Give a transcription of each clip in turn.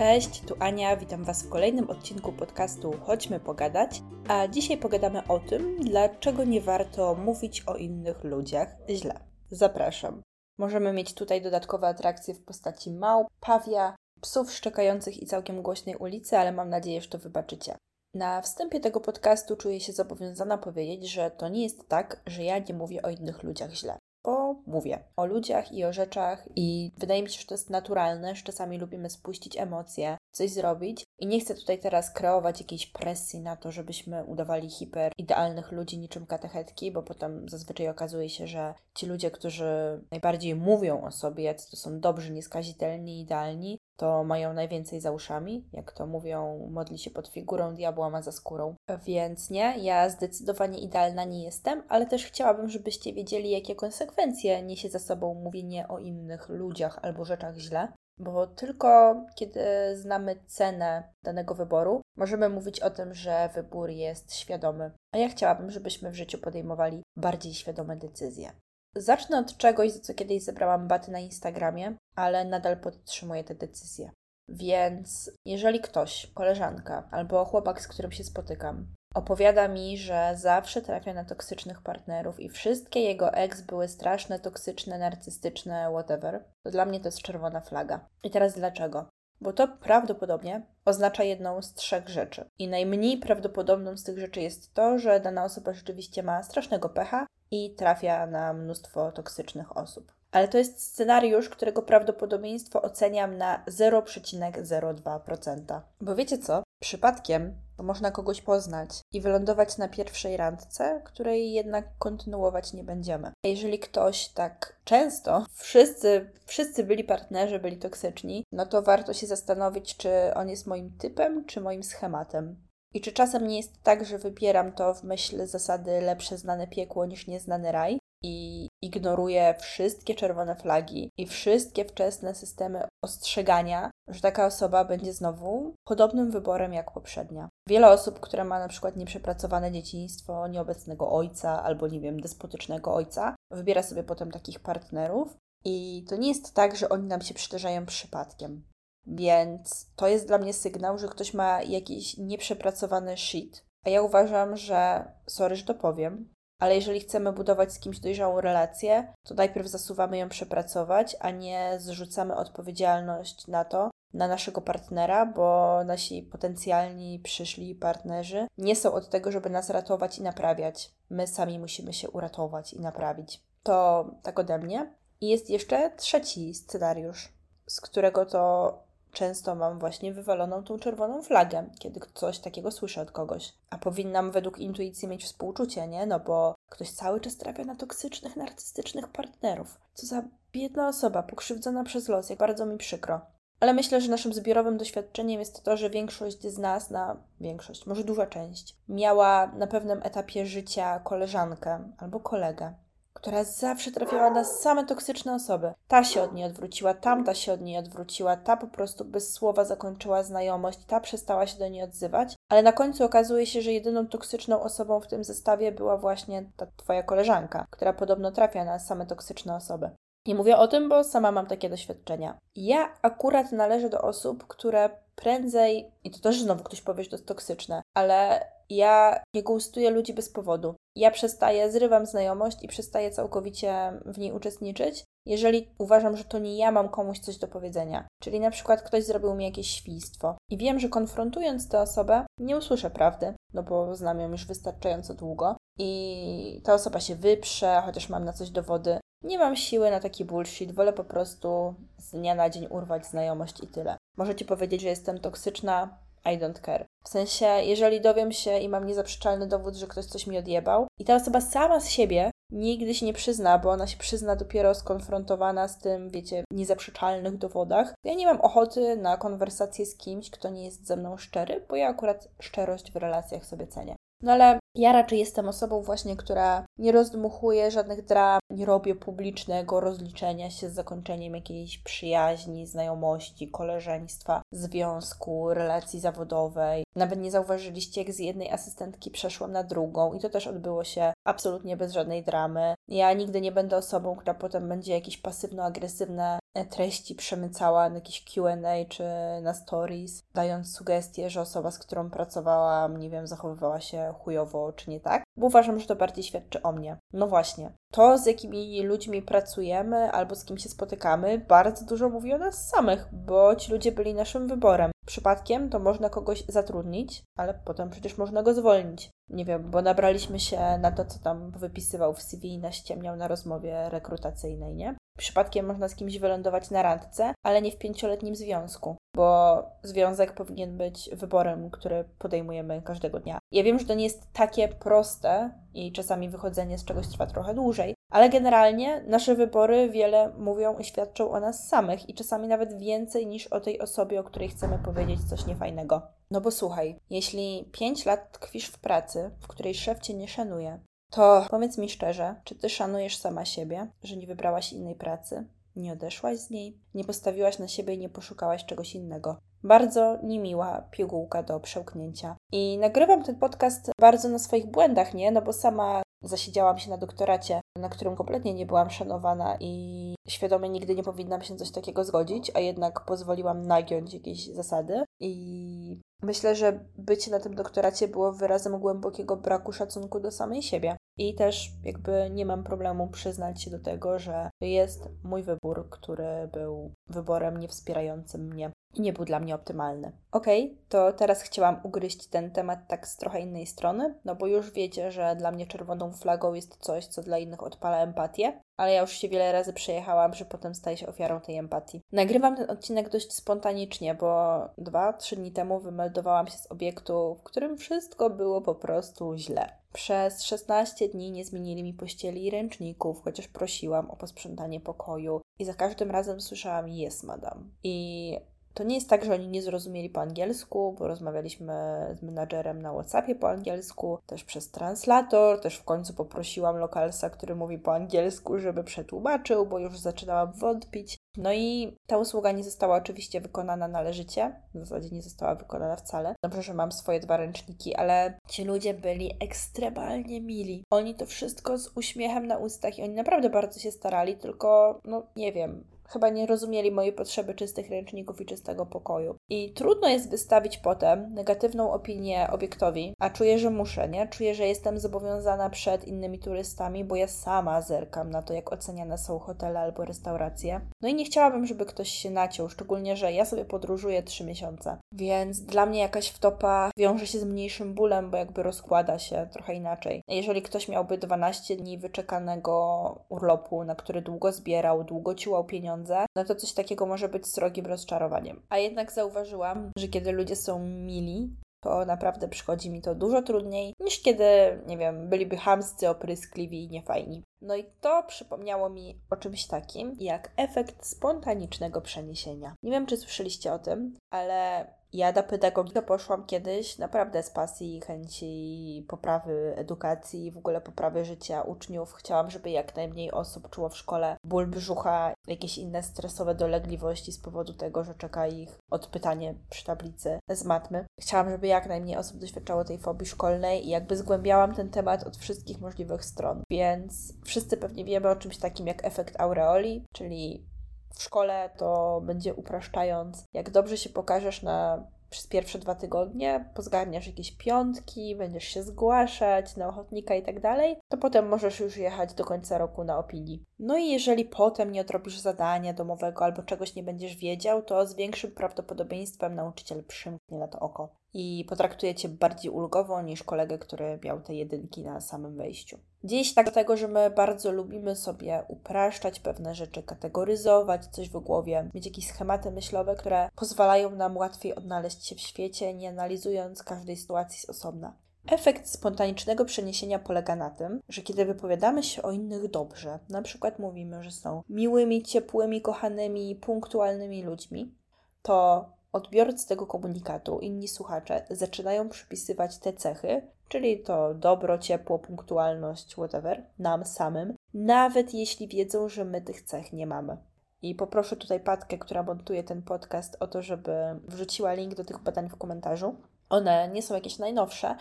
Cześć, tu Ania, witam Was w kolejnym odcinku podcastu Chodźmy pogadać. A dzisiaj pogadamy o tym, dlaczego nie warto mówić o innych ludziach źle. Zapraszam. Możemy mieć tutaj dodatkowe atrakcje w postaci małp, pawia, psów szczekających i całkiem głośnej ulicy, ale mam nadzieję, że to wybaczycie. Na wstępie tego podcastu czuję się zobowiązana powiedzieć, że to nie jest tak, że ja nie mówię o innych ludziach źle bo mówię o ludziach i o rzeczach, i wydaje mi się, że to jest naturalne, że czasami lubimy spuścić emocje, coś zrobić. I nie chcę tutaj teraz kreować jakiejś presji na to, żebyśmy udawali hiper idealnych ludzi niczym katechetki, bo potem zazwyczaj okazuje się, że ci ludzie, którzy najbardziej mówią o sobie, to są dobrzy, nieskazitelni, idealni, to mają najwięcej za uszami, jak to mówią, modli się pod figurą, diabła ma za skórą. Więc nie, ja zdecydowanie idealna nie jestem, ale też chciałabym, żebyście wiedzieli, jakie konsekwencje niesie za sobą mówienie o innych ludziach albo rzeczach źle. Bo tylko kiedy znamy cenę danego wyboru, możemy mówić o tym, że wybór jest świadomy. A ja chciałabym, żebyśmy w życiu podejmowali bardziej świadome decyzje. Zacznę od czegoś, za co kiedyś zebrałam baty na Instagramie, ale nadal podtrzymuję te decyzje. Więc jeżeli ktoś, koleżanka albo chłopak, z którym się spotykam, opowiada mi, że zawsze trafia na toksycznych partnerów i wszystkie jego ex były straszne, toksyczne, narcystyczne, whatever, to dla mnie to jest czerwona flaga. I teraz dlaczego? Bo to prawdopodobnie oznacza jedną z trzech rzeczy. I najmniej prawdopodobną z tych rzeczy jest to, że dana osoba rzeczywiście ma strasznego pecha i trafia na mnóstwo toksycznych osób. Ale to jest scenariusz, którego prawdopodobieństwo oceniam na 0,02%. Bo wiecie co? Przypadkiem można kogoś poznać i wylądować na pierwszej randce, której jednak kontynuować nie będziemy. Jeżeli ktoś tak często, wszyscy, wszyscy byli partnerzy, byli toksyczni, no to warto się zastanowić, czy on jest moim typem, czy moim schematem. I czy czasem nie jest tak, że wybieram to w myśl zasady lepsze znane piekło niż nieznany raj i ignoruję wszystkie czerwone flagi i wszystkie wczesne systemy ostrzegania, że taka osoba będzie znowu podobnym wyborem jak poprzednia. Wiele osób, które ma na przykład nieprzepracowane dzieciństwo, nieobecnego ojca albo nie wiem, despotycznego ojca, wybiera sobie potem takich partnerów. I to nie jest tak, że oni nam się przydarzają przypadkiem. Więc to jest dla mnie sygnał, że ktoś ma jakiś nieprzepracowany shit. A ja uważam, że, sorry, że to powiem, ale jeżeli chcemy budować z kimś dojrzałą relację, to najpierw zasuwamy ją przepracować, a nie zrzucamy odpowiedzialność na to, na naszego partnera, bo nasi potencjalni przyszli partnerzy nie są od tego, żeby nas ratować i naprawiać. My sami musimy się uratować i naprawić. To tak ode mnie. I jest jeszcze trzeci scenariusz, z którego to często mam właśnie wywaloną tą czerwoną flagę, kiedy coś takiego słyszę od kogoś. A powinnam według intuicji mieć współczucie, nie? No bo ktoś cały czas trafia na toksycznych, narcystycznych partnerów. Co za biedna osoba, pokrzywdzona przez los, jak bardzo mi przykro. Ale myślę, że naszym zbiorowym doświadczeniem jest to, że większość z nas, na większość, może duża część, miała na pewnym etapie życia koleżankę albo kolegę, która zawsze trafiała na same toksyczne osoby. Ta się od niej odwróciła, tamta się od niej odwróciła, ta po prostu bez słowa zakończyła znajomość, ta przestała się do niej odzywać, ale na końcu okazuje się, że jedyną toksyczną osobą w tym zestawie była właśnie ta twoja koleżanka, która podobno trafia na same toksyczne osoby. Nie mówię o tym, bo sama mam takie doświadczenia. Ja akurat należę do osób, które prędzej, i to też znowu ktoś powie, że to jest toksyczne, ale ja nie gustuję ludzi bez powodu. Ja przestaję, zrywam znajomość i przestaję całkowicie w niej uczestniczyć, jeżeli uważam, że to nie ja mam komuś coś do powiedzenia. Czyli na przykład ktoś zrobił mi jakieś świństwo i wiem, że konfrontując tę osobę nie usłyszę prawdy, no bo znam ją już wystarczająco długo i ta osoba się wyprze, chociaż mam na coś dowody. Nie mam siły na taki bullshit, wolę po prostu z dnia na dzień urwać znajomość i tyle. Możecie powiedzieć, że jestem toksyczna, i don't care. W sensie, jeżeli dowiem się i mam niezaprzeczalny dowód, że ktoś coś mi odjebał i ta osoba sama z siebie nigdy się nie przyzna, bo ona się przyzna dopiero skonfrontowana z tym, wiecie, niezaprzeczalnych dowodach. Ja nie mam ochoty na konwersację z kimś, kto nie jest ze mną szczery, bo ja akurat szczerość w relacjach sobie cenię. No ale ja raczej jestem osobą właśnie, która nie rozdmuchuje żadnych dram, nie robię publicznego rozliczenia się z zakończeniem jakiejś przyjaźni, znajomości, koleżeństwa, związku, relacji zawodowej. Nawet nie zauważyliście, jak z jednej asystentki przeszłam na drugą i to też odbyło się absolutnie bez żadnej dramy. Ja nigdy nie będę osobą, która potem będzie jakieś pasywno-agresywne treści przemycała na jakieś QA czy na stories, dając sugestie, że osoba, z którą pracowałam, nie wiem, zachowywała się chujowo czy nie tak, bo uważam, że to bardziej świadczy o mnie. No właśnie, to z jakimi ludźmi pracujemy albo z kim się spotykamy, bardzo dużo mówi o nas samych, bo ci ludzie byli naszym wyborem. Przypadkiem to można kogoś zatrudnić, ale potem przecież można go zwolnić. Nie wiem, bo nabraliśmy się na to, co tam wypisywał w CV i naściemniał na rozmowie rekrutacyjnej, nie? Przypadkiem można z kimś wylądować na randce, ale nie w pięcioletnim związku, bo związek powinien być wyborem, który podejmujemy każdego dnia. Ja wiem, że to nie jest takie proste i czasami wychodzenie z czegoś trwa trochę dłużej, ale generalnie nasze wybory wiele mówią i świadczą o nas samych i czasami nawet więcej niż o tej osobie, o której chcemy powiedzieć coś niefajnego. No bo słuchaj, jeśli 5 lat tkwisz w pracy, w której szef cię nie szanuje, to powiedz mi szczerze, czy ty szanujesz sama siebie, że nie wybrałaś innej pracy? Nie odeszłaś z niej, nie postawiłaś na siebie i nie poszukałaś czegoś innego. Bardzo niemiła pigułka do przełknięcia. I nagrywam ten podcast bardzo na swoich błędach, nie? No bo sama zasiedziałam się na doktoracie, na którym kompletnie nie byłam szanowana i świadomie nigdy nie powinnam się coś takiego zgodzić, a jednak pozwoliłam nagiąć jakieś zasady. I myślę, że bycie na tym doktoracie było wyrazem głębokiego braku szacunku do samej siebie. I też jakby nie mam problemu przyznać się do tego, że jest mój wybór, który był wyborem niewspierającym mnie i nie był dla mnie optymalny. Okej, okay, to teraz chciałam ugryźć ten temat tak z trochę innej strony, no bo już wiecie, że dla mnie czerwoną flagą jest coś, co dla innych odpala empatię, ale ja już się wiele razy przejechałam, że potem staję się ofiarą tej empatii. Nagrywam ten odcinek dość spontanicznie, bo dwa, trzy dni temu wymeldowałam się z obiektu, w którym wszystko było po prostu źle. Przez 16 dni nie zmienili mi pościeli i ręczników, chociaż prosiłam o posprzątanie pokoju i za każdym razem słyszałam yes, madam. I to nie jest tak, że oni nie zrozumieli po angielsku, bo rozmawialiśmy z menadżerem na WhatsAppie po angielsku, też przez translator, też w końcu poprosiłam lokalsa, który mówi po angielsku, żeby przetłumaczył, bo już zaczynałam wątpić. No i ta usługa nie została oczywiście wykonana należycie, w zasadzie nie została wykonana wcale. Dobrze, że mam swoje dwa ręczniki, ale ci ludzie byli ekstremalnie mili. Oni to wszystko z uśmiechem na ustach i oni naprawdę bardzo się starali, tylko no nie wiem, chyba nie rozumieli mojej potrzeby czystych ręczników i czystego pokoju. I trudno jest wystawić potem negatywną opinię obiektowi, a czuję, że muszę, nie? Czuję, że jestem zobowiązana przed innymi turystami, bo ja sama zerkam na to, jak oceniane są hotele albo restauracje. No i nie chciałabym, żeby ktoś się naciął, szczególnie, że ja sobie podróżuję trzy miesiące. Więc dla mnie jakaś wtopa wiąże się z mniejszym bólem, bo jakby rozkłada się trochę inaczej. Jeżeli ktoś miałby 12 dni wyczekanego urlopu, na który długo zbierał, długo ciłał pieniądze, pieniądze, no to coś takiego może być srogim rozczarowaniem. A jednak zauważyłam, że kiedy ludzie są mili, to naprawdę przychodzi mi to dużo trudniej niż kiedy, nie wiem, byliby hamscy, opryskliwi i niefajni. No i to przypomniało mi o czymś takim jak efekt spontanicznego przeniesienia. Nie wiem, czy słyszeliście o tym, ale ja do pedagogiki poszłam kiedyś naprawdę z pasji i chęci poprawy edukacji i w ogóle poprawy życia uczniów. Chciałam, żeby jak najmniej osób czuło w szkole ból brzucha, jakieś inne stresowe dolegliwości z powodu tego, że czeka ich odpytanie przy tablicy z matmy. Chciałam, żeby jak najmniej osób doświadczało tej fobii szkolnej i jakby zgłębiałam ten temat od wszystkich możliwych stron. Więc wszyscy pewnie wiemy o czymś takim jak efekt aureoli, czyli w szkole to będzie upraszczając. Jak dobrze się pokażesz na przez pierwsze dwa tygodnie, pozgarniasz jakieś piątki, będziesz się zgłaszać na ochotnika i tak dalej, to potem możesz już jechać do końca roku na opinii. No i jeżeli potem nie odrobisz zadania domowego albo czegoś nie będziesz wiedział, to z większym prawdopodobieństwem nauczyciel przymknie na to oko i potraktuje cię bardziej ulgowo niż kolegę, który miał te jedynki na samym wejściu. Dziś tak dlatego, że my bardzo lubimy sobie upraszczać pewne rzeczy, kategoryzować coś w głowie, mieć jakieś schematy myślowe, które pozwalają nam łatwiej odnaleźć się w świecie, nie analizując każdej sytuacji z osobna. Efekt spontanicznego przeniesienia polega na tym, że kiedy wypowiadamy się o innych dobrze, na przykład mówimy, że są miłymi, ciepłymi, kochanymi, punktualnymi ludźmi, to odbiorcy tego komunikatu, inni słuchacze, zaczynają przypisywać te cechy, czyli to dobro, ciepło, punktualność, whatever, nam samym, nawet jeśli wiedzą, że my tych cech nie mamy. I poproszę tutaj Patkę, która montuje ten podcast, o to, żeby wrzuciła link do tych badań w komentarzu. One nie są jakieś najnowsze,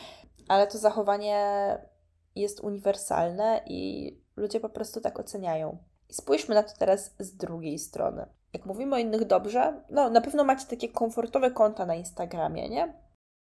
ale to zachowanie jest uniwersalne i ludzie po prostu tak oceniają. I spójrzmy na to teraz z drugiej strony. Jak mówimy o innych dobrze, no na pewno macie takie komfortowe konta na Instagramie, nie?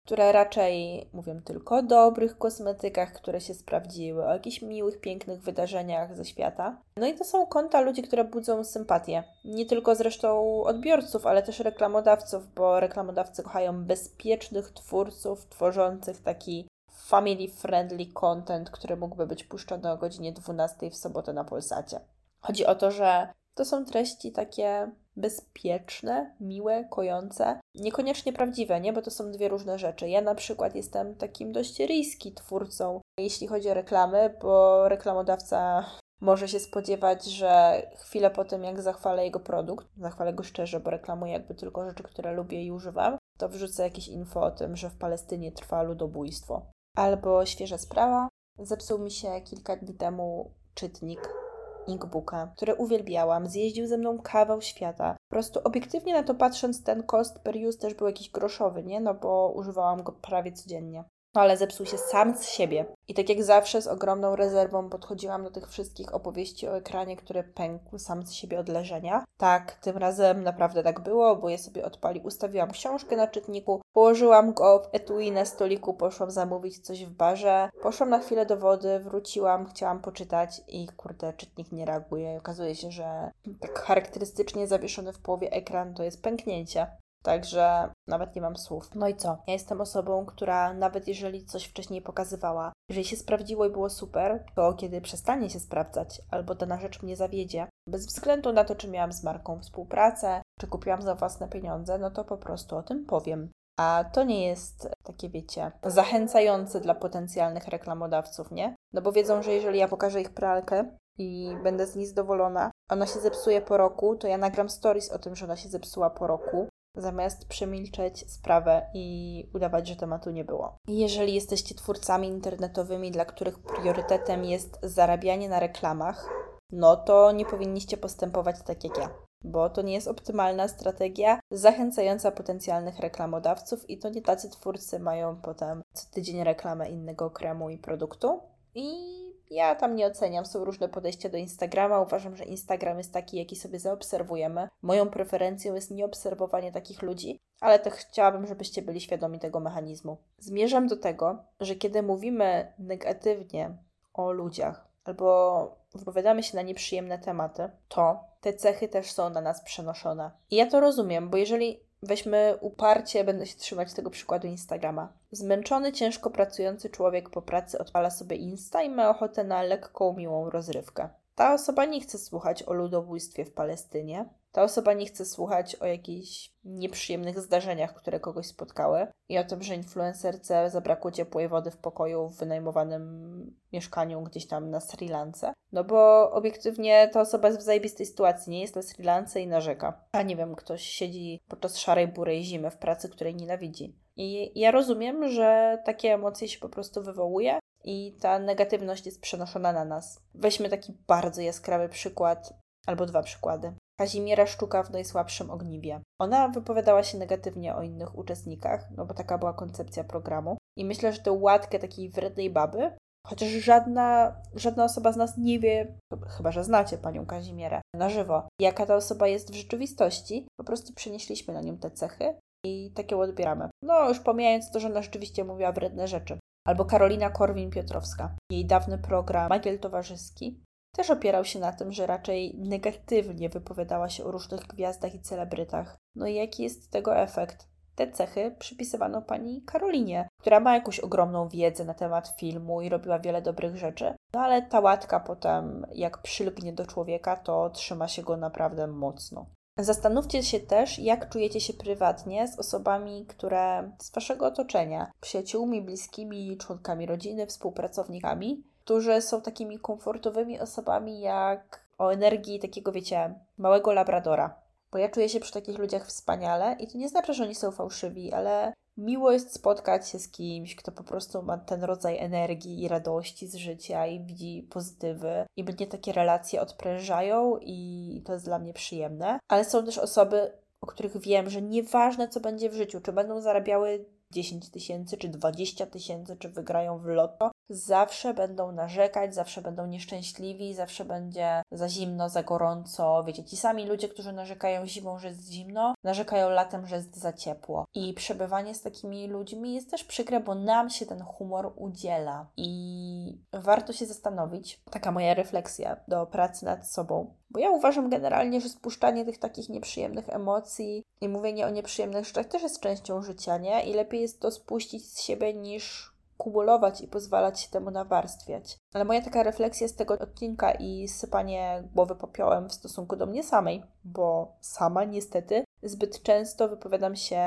które raczej mówią tylko o dobrych kosmetykach, które się sprawdziły, o jakichś miłych, pięknych wydarzeniach ze świata. No i to są konta ludzi, które budzą sympatię. Nie tylko zresztą odbiorców, ale też reklamodawców, bo reklamodawcy kochają bezpiecznych twórców tworzących taki family friendly content, który mógłby być puszczony o godzinie 12 w sobotę na Polsacie. Chodzi o to, że to są treści takie bezpieczne, miłe, kojące, niekoniecznie prawdziwe, nie? Bo to są dwie różne rzeczy. Ja na przykład jestem takim dość riski twórcą, jeśli chodzi o reklamy, bo reklamodawca może się spodziewać, że chwilę po tym, jak zachwalę jego produkt, zachwalę go szczerze, bo reklamuję jakby tylko rzeczy, które lubię i używam, to wrzucę jakieś info o tym, że w Palestynie trwa ludobójstwo. Albo świeża sprawa, zepsuł mi się kilka dni temu czytnik Inkbooka, które uwielbiałam, zjeździł ze mną kawał świata. Po prostu obiektywnie na to patrząc, ten cost per use też był jakiś groszowy, nie? No bo używałam go prawie codziennie. Ale zepsuł się sam z siebie. I tak jak zawsze z ogromną rezerwą podchodziłam do tych wszystkich opowieści o ekranie, które pękł sam z siebie od leżenia. Tak, tym razem naprawdę tak było, bo ja sobie odpali, ustawiłam książkę na czytniku, położyłam go w etui na stoliku, poszłam zamówić coś w barze, poszłam na chwilę do wody, wróciłam, chciałam poczytać i kurde, czytnik nie reaguje. I okazuje się, że tak charakterystycznie zawieszony w połowie ekran to jest pęknięcie. Także nawet nie mam słów. No i co? Ja jestem osobą, która nawet jeżeli coś wcześniej pokazywała, jeżeli się sprawdziło i było super, to kiedy przestanie się sprawdzać albo dana rzecz mnie zawiedzie, bez względu na to, czy miałam z marką współpracę, czy kupiłam za własne pieniądze, no to po prostu o tym powiem. A to nie jest takie, wiecie, zachęcające dla potencjalnych reklamodawców, nie? No bo wiedzą, że jeżeli ja pokażę ich pralkę i będę z niej zadowolona, ona się zepsuje po roku, to ja nagram stories o tym, że ona się zepsuła po roku zamiast przemilczeć sprawę i udawać, że tematu nie było. Jeżeli jesteście twórcami internetowymi, dla których priorytetem jest zarabianie na reklamach, no to nie powinniście postępować tak jak ja. Bo to nie jest optymalna strategia zachęcająca potencjalnych reklamodawców, i to nie tacy twórcy mają potem co tydzień reklamę innego kremu i produktu. I ja tam nie oceniam, są różne podejścia do Instagrama. Uważam, że Instagram jest taki, jaki sobie zaobserwujemy. Moją preferencją jest nieobserwowanie takich ludzi, ale też chciałabym, żebyście byli świadomi tego mechanizmu. Zmierzam do tego, że kiedy mówimy negatywnie o ludziach albo wypowiadamy się na nieprzyjemne tematy, to te cechy też są na nas przenoszone. I ja to rozumiem, bo jeżeli Weźmy uparcie, będę się trzymać tego przykładu Instagrama. Zmęczony, ciężko pracujący człowiek po pracy odpala sobie Insta i ma ochotę na lekką, miłą rozrywkę. Ta osoba nie chce słuchać o ludobójstwie w Palestynie, ta osoba nie chce słuchać o jakichś nieprzyjemnych zdarzeniach, które kogoś spotkały i o tym, że influencerce zabrakło ciepłej wody w pokoju w wynajmowanym mieszkaniu gdzieś tam na Sri Lance. No bo obiektywnie ta osoba jest w zajebistej sytuacji, nie jest na Sri Lance i narzeka. A nie wiem, ktoś siedzi podczas szarej, burej zimy w pracy, której nienawidzi. I ja rozumiem, że takie emocje się po prostu wywołuje i ta negatywność jest przenoszona na nas. Weźmy taki bardzo jaskrawy przykład, albo dwa przykłady. Kazimiera Sztuka w najsłabszym ogniwie. Ona wypowiadała się negatywnie o innych uczestnikach, no bo taka była koncepcja programu. I myślę, że tę łatkę takiej wrednej baby, chociaż żadna, żadna osoba z nas nie wie, chyba że znacie panią Kazimierę na żywo, jaka ta osoba jest w rzeczywistości, po prostu przenieśliśmy na nią te cechy i takie odbieramy. No, już pomijając to, że ona rzeczywiście mówiła wredne rzeczy. Albo Karolina Korwin-Piotrowska. Jej dawny program Magiel Towarzyski też opierał się na tym, że raczej negatywnie wypowiadała się o różnych gwiazdach i celebrytach. No i jaki jest tego efekt? Te cechy przypisywano pani Karolinie, która ma jakąś ogromną wiedzę na temat filmu i robiła wiele dobrych rzeczy. No ale ta łatka potem, jak przylgnie do człowieka, to trzyma się go naprawdę mocno. Zastanówcie się też, jak czujecie się prywatnie z osobami, które z waszego otoczenia, przyjaciółmi, bliskimi, członkami rodziny, współpracownikami, którzy są takimi komfortowymi osobami jak o energii takiego, wiecie, małego labradora. Bo ja czuję się przy takich ludziach wspaniale i to nie znaczy, że oni są fałszywi, ale miło jest spotkać się z kimś, kto po prostu ma ten rodzaj energii i radości z życia i widzi pozytywy i mnie takie relacje odprężają i to jest dla mnie przyjemne. Ale są też osoby, o których wiem, że nieważne co będzie w życiu, czy będą zarabiały 10 tysięcy, czy 20 tysięcy, czy wygrają w loto, zawsze będą narzekać, zawsze będą nieszczęśliwi, zawsze będzie za zimno, za gorąco. Wiecie, ci sami ludzie, którzy narzekają zimą, że jest zimno, narzekają latem, że jest za ciepło. I przebywanie z takimi ludźmi jest też przykre, bo nam się ten humor udziela. I warto się zastanowić, taka moja refleksja do pracy nad sobą, bo ja uważam generalnie, że spuszczanie tych takich nieprzyjemnych emocji i mówienie o nieprzyjemnych rzeczach też jest częścią życia, nie? I lepiej jest to spuścić z siebie niż kumulować i pozwalać się temu nawarstwiać. Ale moja taka refleksja z tego odcinka i sypanie głowy popiołem w stosunku do mnie samej, bo sama niestety zbyt często wypowiadam się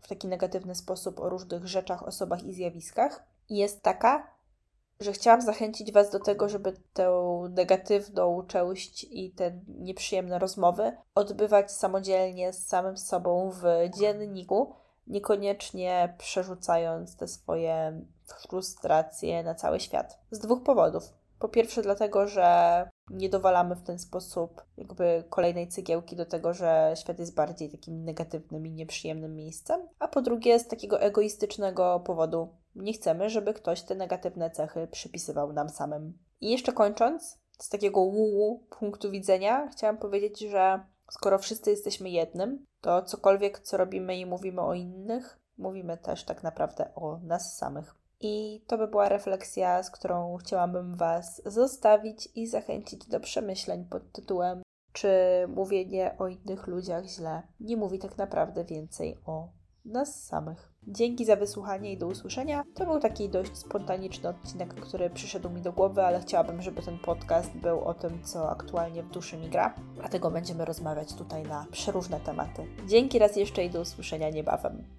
w taki negatywny sposób o różnych rzeczach, osobach i zjawiskach, jest taka, że chciałam zachęcić Was do tego, żeby tę negatywną część i te nieprzyjemne rozmowy odbywać samodzielnie z samym sobą w dzienniku, niekoniecznie przerzucając te swoje frustracje na cały świat. Z dwóch powodów. Po pierwsze, dlatego, że nie dowalamy w ten sposób jakby kolejnej cegiełki do tego, że świat jest bardziej takim negatywnym i nieprzyjemnym miejscem. A po drugie, z takiego egoistycznego powodu nie chcemy, żeby ktoś te negatywne cechy przypisywał nam samym. I jeszcze kończąc, z takiego łułu punktu widzenia, chciałam powiedzieć, że skoro wszyscy jesteśmy jednym, to cokolwiek, co robimy i mówimy o innych, mówimy też tak naprawdę o nas samych. I to by była refleksja, z którą chciałabym Was zostawić i zachęcić do przemyśleń pod tytułem czy mówienie o innych ludziach źle nie mówi tak naprawdę więcej o nas samych. Dzięki za wysłuchanie i do usłyszenia. To był taki dość spontaniczny odcinek, który przyszedł mi do głowy, ale chciałabym, żeby ten podcast był o tym, co aktualnie w duszy mi gra. Dlatego będziemy rozmawiać tutaj na przeróżne tematy. Dzięki raz jeszcze i do usłyszenia niebawem.